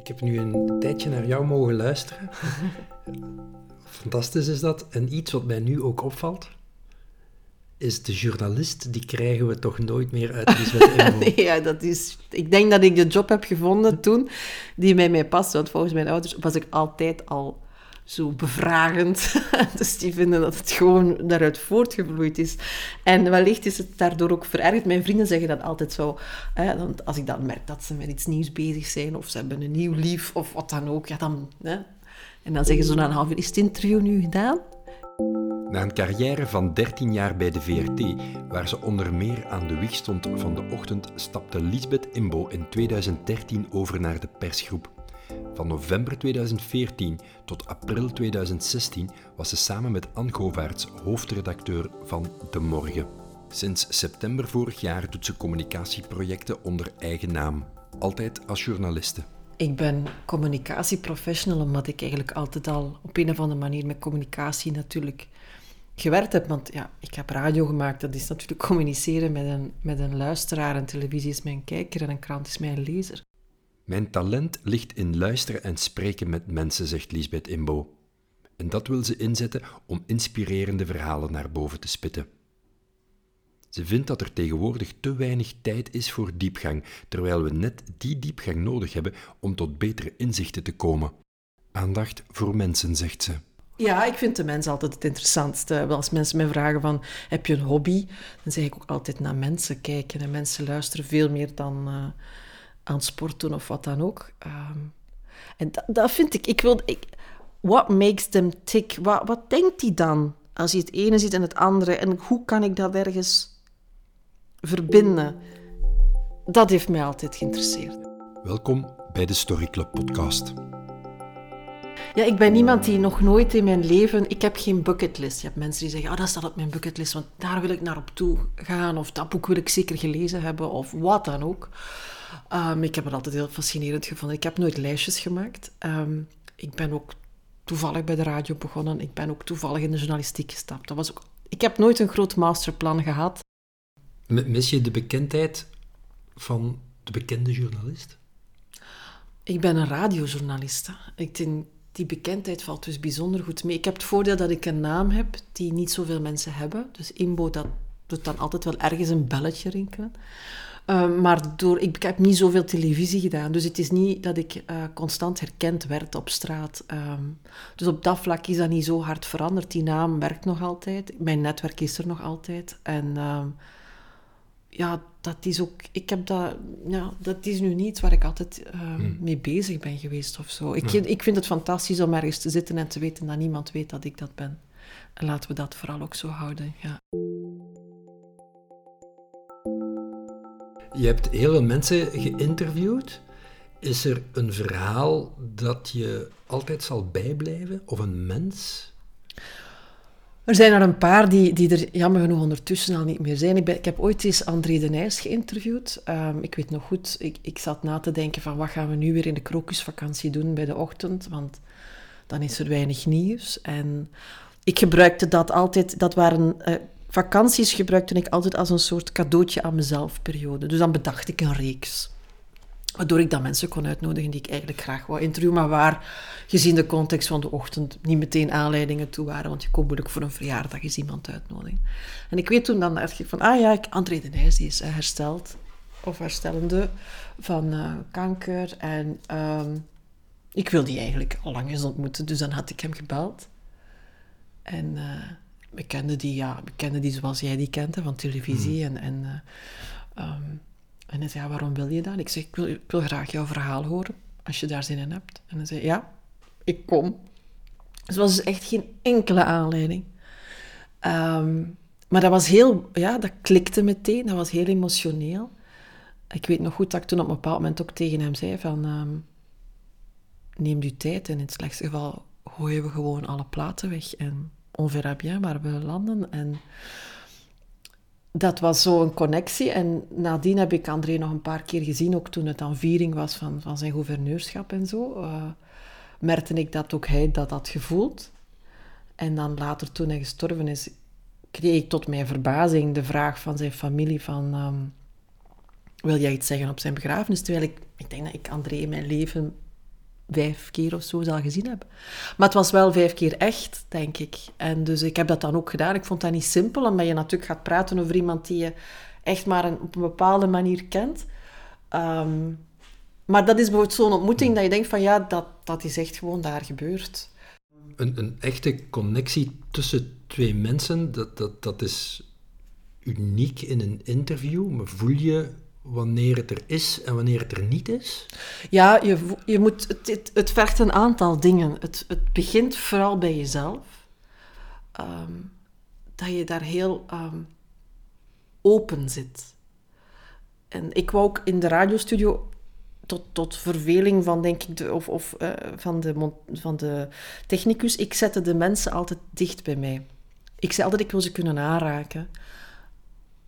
Ik heb nu een tijdje naar jou mogen luisteren. Fantastisch is dat. En iets wat mij nu ook opvalt, is de journalist, die krijgen we toch nooit meer uit Lisbeth nee, ja, dat is... Ik denk dat ik de job heb gevonden toen die bij mij past. Want volgens mijn ouders was ik altijd al zo bevragend. dus die vinden dat het gewoon daaruit voortgevloeid is. En wellicht is het daardoor ook verergerd. Mijn vrienden zeggen dat altijd zo. Hè, want als ik dan merk dat ze met iets nieuws bezig zijn, of ze hebben een nieuw lief, of wat dan ook, ja, dan... Hè. En dan zeggen ze na een half uur, is het interview nu gedaan? Na een carrière van 13 jaar bij de VRT, waar ze onder meer aan de wieg stond van de ochtend, stapte Lisbeth Imbo in 2013 over naar de persgroep. Van november 2014 tot april 2016 was ze samen met Anne Govaerts hoofdredacteur van De Morgen. Sinds september vorig jaar doet ze communicatieprojecten onder eigen naam, altijd als journaliste. Ik ben communicatieprofessional omdat ik eigenlijk altijd al op een of andere manier met communicatie natuurlijk gewerkt heb. Want ja, ik heb radio gemaakt, dat is natuurlijk communiceren met een, met een luisteraar. En televisie is mijn kijker en een krant is mijn lezer. Mijn talent ligt in luisteren en spreken met mensen, zegt Lisbeth Imbo. En dat wil ze inzetten om inspirerende verhalen naar boven te spitten. Ze vindt dat er tegenwoordig te weinig tijd is voor diepgang, terwijl we net die diepgang nodig hebben om tot betere inzichten te komen. Aandacht voor mensen, zegt ze. Ja, ik vind de mens altijd het interessantste. Als mensen mij vragen van, heb je een hobby? Dan zeg ik ook altijd naar mensen kijken. En mensen luisteren veel meer dan uh, aan sport doen of wat dan ook. Um, en dat, dat, vind ik... ik wil, ik, what makes them tick? Wat, wat denkt hij dan als hij het ene ziet en het andere? En hoe kan ik dat ergens verbinden? Dat heeft mij altijd geïnteresseerd. Welkom bij de Story Club podcast. Ja, ik ben iemand die nog nooit in mijn leven... Ik heb geen bucketlist. Je hebt mensen die zeggen, oh, dat staat op mijn bucketlist, want daar wil ik naar op toe gaan. Of dat boek wil ik zeker gelezen hebben, of wat dan ook. Um, ik heb het altijd heel fascinerend gevonden. Ik heb nooit lijstjes gemaakt. Um, ik ben ook toevallig bij de radio begonnen. Ik ben ook toevallig in de journalistiek gestapt. Dat was ook... Ik heb nooit een groot masterplan gehad. Mis je de bekendheid van de bekende journalist? Ik ben een radiojournalist. Ik denk, die bekendheid valt dus bijzonder goed mee. Ik heb het voordeel dat ik een naam heb die niet zoveel mensen hebben. Dus Imbo, dat doet dan altijd wel ergens een belletje rinkelen. Uh, maar door, ik heb niet zoveel televisie gedaan, dus het is niet dat ik uh, constant herkend werd op straat. Um, dus op dat vlak is dat niet zo hard veranderd. Die naam werkt nog altijd, mijn netwerk is er nog altijd. En uh, ja, dat is ook... Ik heb dat... Ja, dat is nu niet waar ik altijd hmm. mee bezig ben geweest of zo. Ik, hmm. ik vind het fantastisch om ergens te zitten en te weten dat niemand weet dat ik dat ben. En laten we dat vooral ook zo houden, ja. Je hebt heel veel mensen geïnterviewd. Is er een verhaal dat je altijd zal bijblijven? Of een mens? Er zijn er een paar die, die er jammer genoeg ondertussen al niet meer zijn. Ik, ik heb ooit eens André de Nijs geïnterviewd. Um, ik weet nog goed, ik, ik zat na te denken van wat gaan we nu weer in de krokusvakantie doen bij de ochtend, want dan is er weinig nieuws. En ik gebruikte dat altijd, dat waren... Uh, vakanties gebruikte ik altijd als een soort cadeautje aan mezelf periode. Dus dan bedacht ik een reeks. Waardoor ik dan mensen kon uitnodigen die ik eigenlijk graag wou interviewen, maar waar, gezien de context van de ochtend, niet meteen aanleidingen toe waren. Want je kon moeilijk voor een verjaardag eens iemand uitnodigen. En ik weet toen dan echt van, ah ja, André de Nijs die is hersteld, of herstellende, van uh, kanker. En um, ik wilde die eigenlijk al lang eens ontmoeten, dus dan had ik hem gebeld. En... Uh, we kenden die, ja, we kenden die zoals jij die kent, van televisie. Hmm. En, en, uh, um, en hij zei, ja, waarom wil je dat? Ik zeg, ik wil, ik wil graag jouw verhaal horen, als je daar zin in hebt. En hij zei, ja, ik kom. Dus was dus echt geen enkele aanleiding. Um, maar dat was heel, ja, dat klikte meteen, dat was heel emotioneel. Ik weet nog goed dat ik toen op een bepaald moment ook tegen hem zei van... Um, neem je tijd en in het slechtste geval gooien we gewoon alle platen weg en on bien waar we landen. En dat was zo een connectie. En nadien heb ik André nog een paar keer gezien, ook toen het aan viering was van, van zijn gouverneurschap en zo. Uh, merkte ik dat ook hij dat had gevoeld. En dan later, toen hij gestorven is, kreeg ik tot mijn verbazing de vraag van zijn familie van... Um, wil jij iets zeggen op zijn begrafenis? Terwijl ik, ik denk dat ik André in mijn leven vijf keer of zo zal gezien hebben. Maar het was wel vijf keer echt, denk ik. En dus ik heb dat dan ook gedaan. Ik vond dat niet simpel, omdat je natuurlijk gaat praten over iemand die je echt maar op een bepaalde manier kent. Ehm, maar dat is bijvoorbeeld zo'n ontmoeting dat je denkt van ja, dat, dat is echt gewoon daar gebeurd. Een, een echte connectie tussen twee mensen, dat, dat, dat is uniek in een interview. Maar voel je wanneer het er is en wanneer het er niet is? Ja, je, je moet, het, het, vergt een aantal dingen. Het, het begint vooral bij jezelf. Ehm, dat je daar heel ehm, open zit. En ik wou ook in de radiostudio tot, tot verveling van, denk ik, de, of, of uh, van, de, van de technicus, ik zette de mensen altijd dicht bij mij. Ik zei altijd, ik wil ze kunnen aanraken.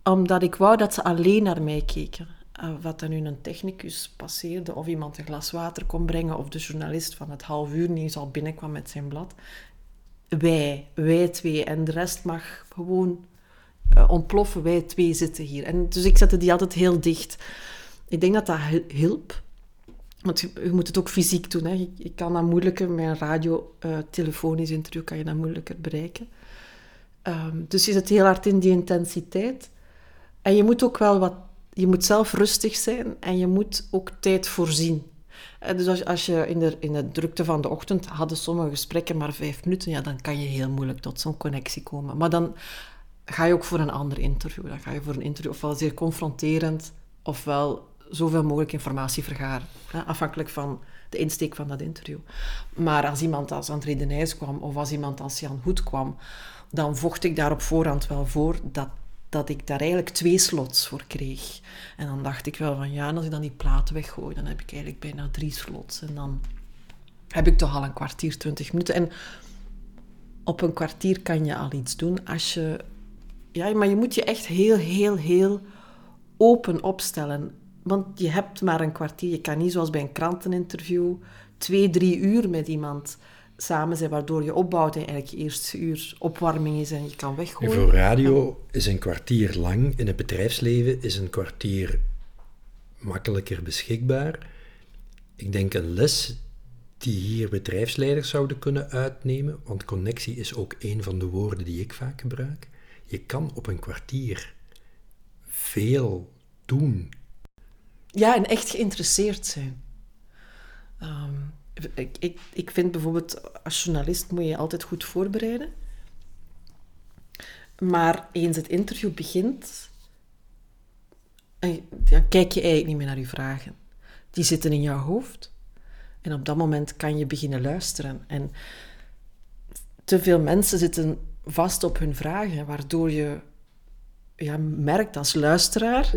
Omdat ik wou dat ze alleen naar mij keken. Uh, wat er nu een technicus passeerde, of iemand een glas water kon brengen, of de journalist van het half uur niet al binnenkwam met zijn blad. Wij, wij twee. En de rest mag gewoon uh, ontploffen. Wij twee zitten hier. En dus ik zette die altijd heel dicht. Ik denk dat dat hielp. Want je, moet het ook fysiek doen. Hè. Je, kan dat moeilijker met een radio, uh, telefonisch interview, kan je dat moeilijker bereiken. Um, dus je zit heel hard in die intensiteit. En je moet ook wel wat... Je moet zelf rustig zijn en je moet ook tijd voorzien. Uh, dus als, je in de, in de drukte van de ochtend hadden sommige gesprekken maar vijf minuten, ja, dan kan je heel moeilijk tot zo'n connectie komen. Maar dan ga je ook voor een ander interview. Dan ga je voor een interview ofwel zeer confronterend, ofwel zoveel mogelijk informatie vergaren. Afhankelijk van de insteek van dat interview. Maar als iemand als André de Nijs kwam, of als iemand als Jan Hoed kwam, dan vocht ik daar op voorhand wel voor dat, dat ik daar eigenlijk twee slots voor kreeg. En dan dacht ik wel van ja, als ik dan die platen weggooi, dan heb ik eigenlijk bijna drie slots. En dan heb ik toch al een kwartier, twintig minuten. En op een kwartier kan je al iets doen als je... Ja, maar je moet je echt heel, heel, heel open opstellen. Want je hebt maar een kwartier. Je kan niet zoals bij een kranteninterview twee, drie uur met iemand samen zijn, waardoor je opbouwt en eigenlijk je eerste uur opwarming is en je kan weggooien. voor radio is een kwartier lang, in het bedrijfsleven is een kwartier makkelijker beschikbaar. Ik denk een les die hier bedrijfsleiders zouden kunnen uitnemen, want connectie is ook een van de woorden die ik vaak gebruik. Je kan op een kwartier veel doen ja, en echt geïnteresseerd zijn. Um, ik, ik, ik vind bijvoorbeeld, als journalist moet je altijd goed voorbereiden. Maar eens het interview begint, dan kijk je eigenlijk niet meer naar je vragen. Die zitten in jouw hoofd. En op dat moment kan je beginnen luisteren. En te veel mensen zitten vast op hun vragen, waardoor je ja, merkt als luisteraar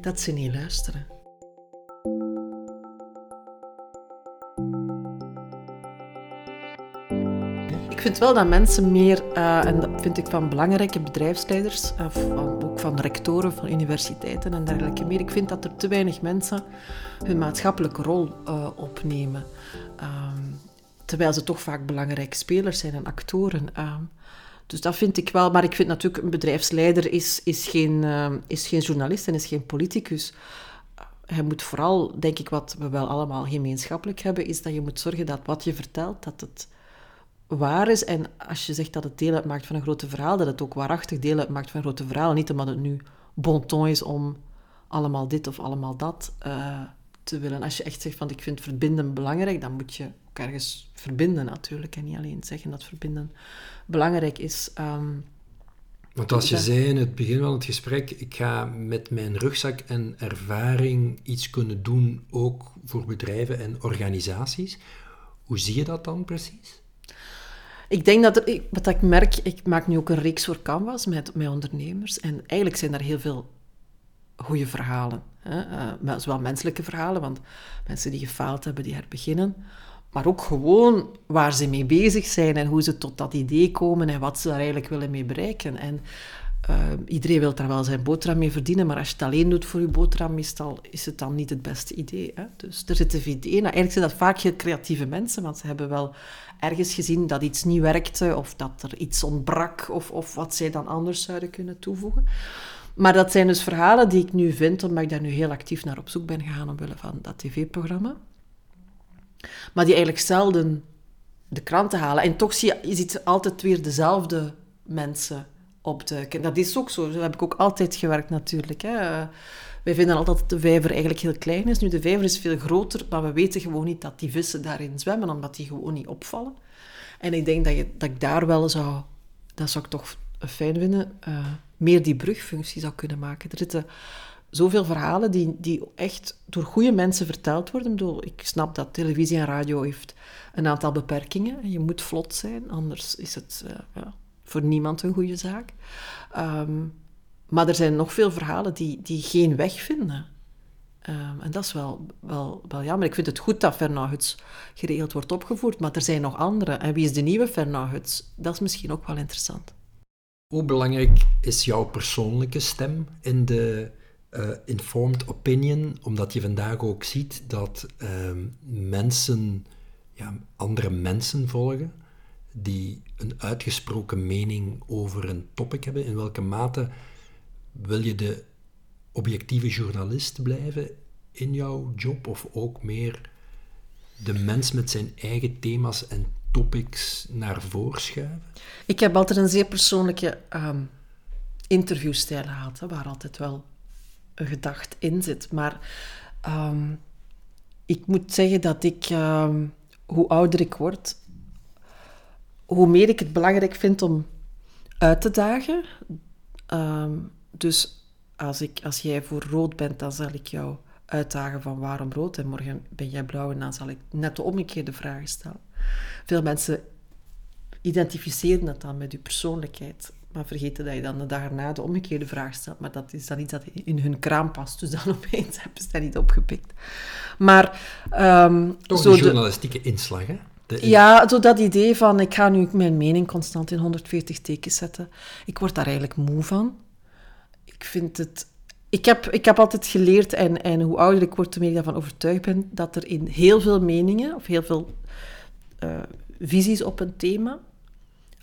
dat ze niet luisteren. Vind wel dat mensen meer, uh, en dat vind ik van belangrijke bedrijfsleiders, van, ook van rectoren van universiteiten en dergelijke meer, ik vind dat er te weinig mensen hun maatschappelijke rol uh, opnemen. Um, terwijl ze toch vaak belangrijke spelers zijn en actoren. Um, dus dat vind ik wel. Maar ik vind natuurlijk, een bedrijfsleider is, is, geen, is geen journalist en is geen politicus. Je moet vooral, denk ik, wat we wel allemaal gemeenschappelijk hebben, is dat je moet zorgen dat wat je vertelt, dat het waar is. En als je zegt dat het deel uitmaakt van een grote verhaal, dat het ook waarachtig deel uitmaakt van een grote verhaal. Niet omdat het nu bon ton is om allemaal dit of allemaal dat uh, te willen. Als je echt zegt van ik vind verbinden belangrijk, dan moet je ook ergens verbinden natuurlijk. En niet alleen zeggen dat verbinden belangrijk is. Um, want als je zei in het begin van het gesprek, ik ga met mijn rugzak en ervaring iets kunnen doen, ook voor bedrijven en organisaties. Hoe zie je dat dan precies? Ik denk dat er, wat ik merk, ik maak nu ook een reeks voor Canvas met, met ondernemers. En eigenlijk zijn daar heel veel goede verhalen. Hè? Uh, zowel menselijke verhalen, want mensen die gefaald hebben, die herbeginnen. Maar ook gewoon waar ze mee bezig zijn en hoe ze tot dat idee komen en wat ze daar eigenlijk willen mee bereiken. En uh, iedereen wil daar wel zijn boterham mee verdienen, maar als je het alleen doet voor je boterham, is het dan niet het beste idee. Hè? Dus er zitten ideeën. Nou, eigenlijk zijn dat vaak heel creatieve mensen, want ze hebben wel ergens gezien dat iets niet werkte of dat er iets ontbrak of, of wat zij dan anders zouden kunnen toevoegen. Maar dat zijn dus verhalen die ik nu vind, omdat ik daar nu heel actief naar op zoek ben gegaan omwille van dat tv-programma. maar die eigenlijk zelden de kranten halen. En toch zie je, je ziet altijd weer dezelfde mensen opduiken. Dat is ook zo. Zo heb ik ook altijd gewerkt natuurlijk. Hè. Wij vinden altijd dat de vijver eigenlijk heel klein is. Nu, de vijver is veel groter, maar we weten gewoon niet dat die vissen daarin zwemmen, omdat die gewoon niet opvallen. En ik denk dat, je, dat ik daar wel zou, dat zou ik toch fijn vinden, uh, meer die brugfunctie zou kunnen maken. Er zitten zoveel verhalen die, die echt door goede mensen verteld worden. Ik, snap dat televisie en radio heeft een aantal beperkingen. Je moet vlot zijn, anders is het uh, ja, voor niemand een goede zaak. Um, maar er zijn nog veel verhalen die, die geen weg vinden. Um, en dat is wel, wel, wel jammer. Ik vind het goed dat Fernauhuts geregeld wordt opgevoerd, maar er zijn nog andere. En wie is de nieuwe Fernauhuts? Dat is misschien ook wel interessant. Hoe belangrijk is jouw persoonlijke stem in de uh, informed opinion? Omdat je vandaag ook ziet dat uh, mensen ja, andere mensen volgen die een uitgesproken mening over een topic hebben. In welke mate wil je de objectieve journalist blijven in jouw job of ook meer de mens met zijn eigen thema's en topics naar voren schuiven? Ik heb altijd een zeer persoonlijke um, interviewstijl gehad, hè, waar altijd wel een gedacht in zit. Maar um, ik moet zeggen dat ik, um, hoe ouder ik word, hoe meer ik het belangrijk vind om uit te dagen. dus als, ik, als jij voor rood bent, dan zal ik jou uitdagen van waarom rood en morgen ben jij blauw en dan zal ik net de omgekeerde vragen stellen. Veel mensen identificeren dat dan met je persoonlijkheid, maar vergeten dat je dan de dag erna de omgekeerde vraag stelt. Maar dat is dan iets dat in hun kraam past, dus dan opeens hebben ze dat niet opgepikt. Maar... Um, Toch zo de journalistieke inslag, hè? Ja, zo dat idee van ik ga nu mijn mening constant in 140 tekens zetten. Ik word daar eigenlijk moe van. Ik vind het ik heb, ik heb altijd geleerd, en, en hoe ouder ik word, hoe meer ik daarvan overtuigd ben, dat er in heel veel meningen, of heel veel uh, visies op een thema,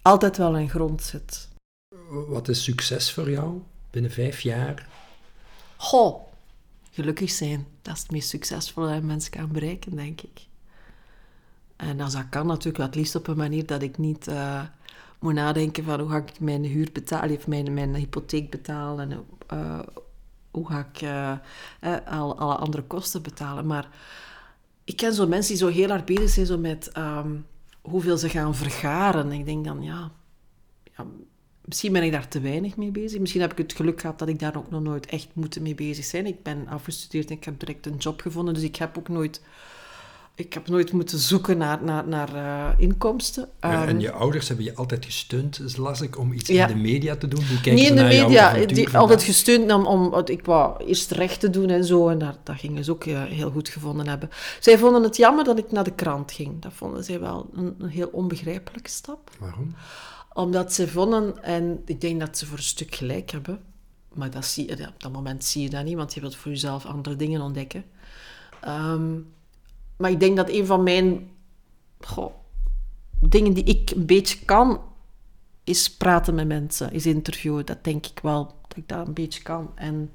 altijd wel een grond zit. Wat is succes voor jou binnen vijf jaar? Goh, gelukkig zijn. Dat is het meest succesvolle dat een mens kan bereiken, denk ik. En als dat kan, natuurlijk het liefst op een manier dat ik niet uh, moet nadenken van hoe ga ik mijn huur betalen, of mijn, mijn hypotheek betalen, en uh, hoe ga ik uh, alle, alle, andere kosten betalen. Maar ik ken zo mensen die zo heel hard bezig zijn zo met um, hoeveel ze gaan vergaren. Ik denk dan, ja, ja, misschien ben ik daar te weinig mee bezig. Misschien heb ik het geluk gehad dat ik daar ook nog nooit echt moeten mee bezig zijn. Ik ben afgestudeerd en ik heb direct een job gevonden, dus ik heb ook nooit ik heb nooit moeten zoeken naar, naar, naar uh, inkomsten. en um, je ouders hebben je altijd gesteund, dus las ik, om iets ja. in de media te doen? Die Niet in de media, die altijd gesteund om, om, ik wou eerst recht te doen en zo, en daar, dat gingen ze ook uh, heel goed gevonden hebben. Zij vonden het jammer dat ik naar de krant ging. Dat vonden zij wel een, een heel onbegrijpelijke stap. Waarom? Omdat ze vonden, en ik denk dat ze voor een stuk gelijk hebben, maar dat zie je, op dat moment zie je dat niet, want je wilt voor jezelf andere dingen ontdekken. Um, maar ik denk dat een van mijn dingen die ik een beetje kan, is praten met mensen, is interviewen. Dat denk ik wel, dat ik dat een beetje kan. En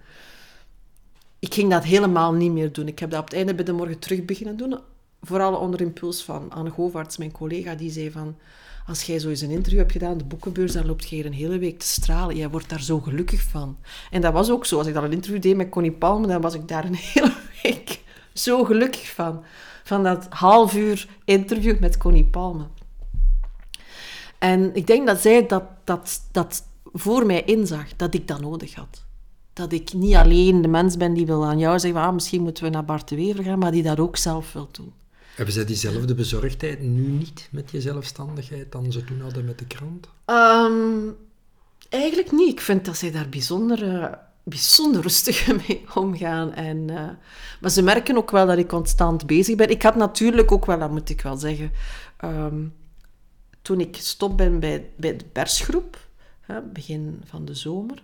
ik ging dat helemaal niet meer doen. Ik heb dat op het einde bij de morgen terug beginnen doen. Vooral onder impuls van Anne Govaerts, mijn collega, die zei van... Als jij zo eens een interview hebt gedaan, de boekenbeurs, dan loopt je hier een hele week te stralen. Jij wordt daar zo gelukkig van. En dat was ook zo. Als ik dan een interview deed met Connie Palme, dan was ik daar een hele week zo gelukkig van van dat half uur interview met Connie Palme. En ik denk dat zij dat, dat, dat voor mij inzag, dat ik dat nodig had. Dat ik niet alleen de mens ben die wil aan jou zeggen, ah, misschien moeten we naar Bart de Wever gaan, maar die dat ook zelf wil doen. Hebben zij diezelfde bezorgdheid nu niet met je zelfstandigheid dan ze toen hadden met de krant? Um, eigenlijk niet. Ik vind dat zij daar bijzonder bijzonder rustig mee omgaan. En, uh, maar ze merken ook wel dat ik constant bezig ben. Ik had natuurlijk ook wel, dat moet ik wel zeggen, um, toen ik gestopt ben bij, bij de persgroep, hè, begin van de zomer,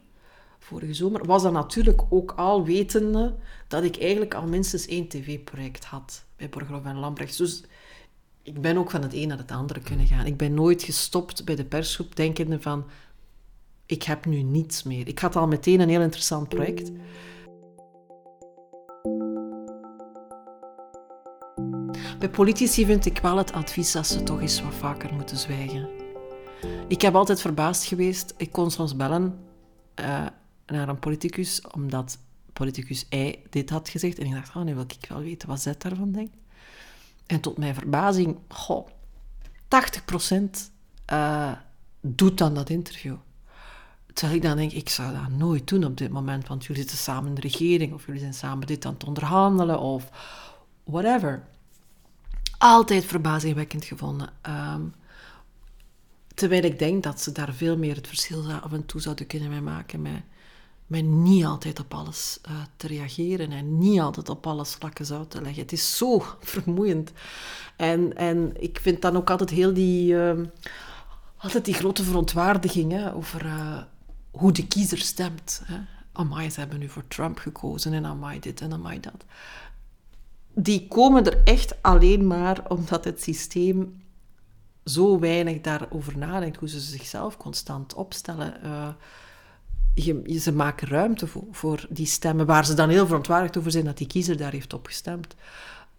vorige zomer, was dat natuurlijk ook al wetende dat ik eigenlijk al minstens één tv-project had bij Borgerhof en Lambrecht. Dus ik ben ook van het een naar het andere kunnen gaan. Ik ben nooit gestopt bij de persgroep, denkende van ik heb nu niets meer. Ik had al meteen een heel interessant project. Bij politici vind ik wel het advies dat ze toch eens wat vaker moeten zwijgen. Ik heb altijd verbaasd geweest. Ik kon soms bellen uh, naar een politicus, omdat politicus Y dit had gezegd. En ik dacht, oh, nu wil ik wel weten wat Z daarvan denkt. En tot mijn verbazing, goh, 80% uh, doet dan dat interview. Terwijl ik dan denk, ik zou dat nooit doen op dit moment, want jullie zitten samen in de regering, of jullie zijn samen dit aan het onderhandelen, of whatever. Altijd verbazingwekkend gevonden. Um, terwijl ik denk dat ze daar veel meer het verschil af en toe zouden kunnen mee maken met, niet altijd op alles uh, te reageren en niet altijd op alles vlakken uit te leggen. Het is zo vermoeiend. En, en ik vind dan ook altijd heel die, uh, altijd die grote verontwaardiging hè, over uh, hoe de kiezer stemt. Hè. Ze hebben nu voor Trump gekozen en amai dit en amai dat. Die komen er echt alleen maar omdat het systeem zo weinig daarover nadenkt, hoe ze zichzelf constant opstellen. Uh, je, ze maken ruimte voor, die stemmen, waar ze dan heel verontwaardigd over zijn dat die kiezer daar heeft opgestemd.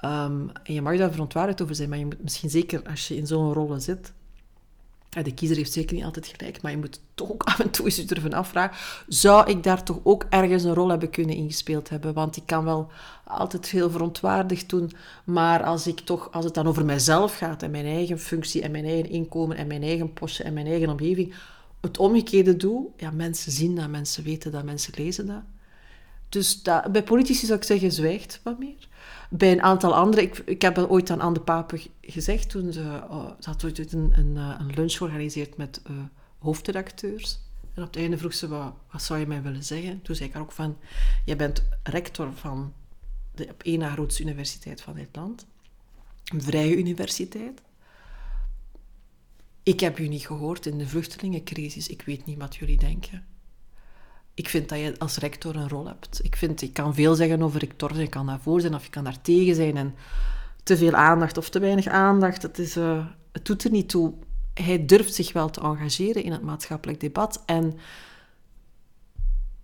Um, en je mag daar verontwaardigd over zijn, maar je moet misschien zeker als je in zo'n rol zit, de kiezer heeft zeker niet altijd gelijk, maar je moet toch ook af en toe eens je ervan afvragen, zou ik daar toch ook ergens een rol hebben kunnen ingespeeld hebben? Want ik kan wel altijd heel verontwaardigd doen, maar als, ik toch, als het dan over mijzelf gaat en mijn eigen functie en mijn eigen inkomen en mijn eigen postje en mijn eigen omgeving, het omgekeerde doe, ja, mensen zien dat, mensen weten dat, mensen lezen dat. Dus bij politici zou ik zeggen, zwijgt wat meer. Bij een aantal anderen, ik, ik heb ooit aan Anne de Pape gezegd, toen ze, uh, ze had ooit een, een, eh, een, lunch georganiseerd met uh, hoofdredacteurs. En op het einde vroeg ze, wat, wat zou je mij willen zeggen? Toen zei ik haar ook van, jij bent rector van de op één na grootste universiteit van dit land. Een vrije universiteit. Ik heb u niet gehoord in de vluchtelingencrisis. Ik weet niet wat jullie denken ik vind dat je als rector een rol hebt. Ik vind, ik kan veel zeggen over rector, je kan daarvoor zijn of je kan daar tegen zijn. En te veel aandacht of te weinig aandacht, het, is, uh, het doet er niet toe. Hij durft zich wel te engageren in het maatschappelijk debat. En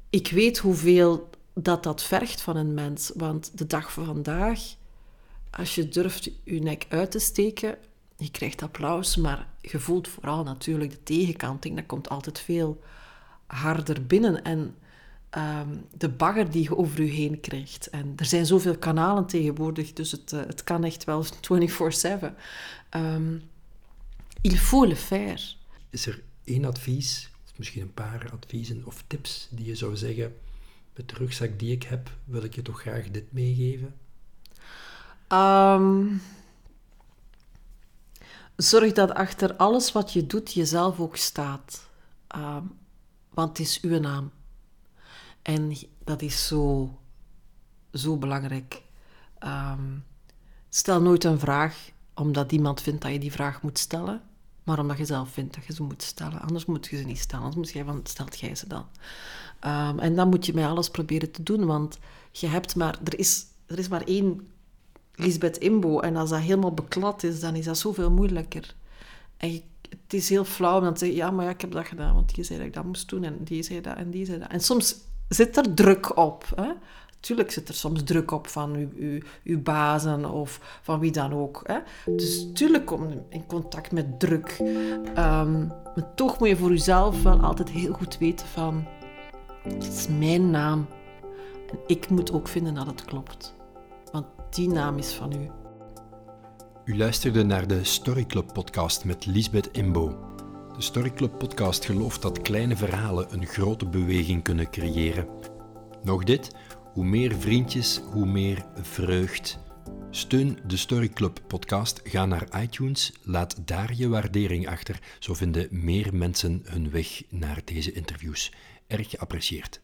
ik weet hoeveel dat dat vergt van een mens. Want de dag van vandaag, als je durft je nek uit te steken, je krijgt applaus, maar je voelt vooral natuurlijk de tegenkanting. Dat komt altijd veel harder binnen en ehm, de bagger die je over je heen krijgt. En er zijn zoveel kanalen tegenwoordig, dus het, uh, het kan echt wel 24-7. Um, il faut le faire. Is er één advies, of misschien een paar adviezen of tips die je zou zeggen, met de rugzak die ik heb, wil ik je toch graag dit meegeven? Um, zorg dat achter alles wat je doet jezelf ook staat. Um, want het is uw naam. En dat is zo, zo belangrijk. Um, stel nooit een vraag omdat iemand vindt dat je die vraag moet stellen, maar omdat je zelf vindt dat je ze moet stellen. Anders moet je ze niet stellen. Anders moet je van, stelt jij ze dan. Um, en dan moet je met alles proberen te doen, want je hebt maar, er is, er is maar één Lisbeth Imbo. En als dat helemaal beklad is, dan is dat zoveel moeilijker. En je het is heel flauw om dan te zeggen, ja, maar ja, ik heb dat gedaan, want die zei dat ik dat moest doen en die zei dat en die zei dat. En soms zit er druk op. Hè? Tuurlijk zit er soms druk op van uw, uw, uw bazen of van wie dan ook. Hè? Dus tuurlijk kom je in contact met druk. Um, maar toch moet je voor jezelf wel altijd heel goed weten van... Is mijn naam. En ik moet ook vinden dat het klopt. Want die naam is van u. U luisterde naar de Story Club podcast met Lisbeth Imbo. De Story Club podcast gelooft dat kleine verhalen een grote beweging kunnen creëren. Nog dit, hoe meer vriendjes, hoe meer vreugd. Steun de Story Club podcast, ga naar iTunes, laat daar je waardering achter, zo vinden meer mensen hun weg naar deze interviews. Erg geapprecieerd.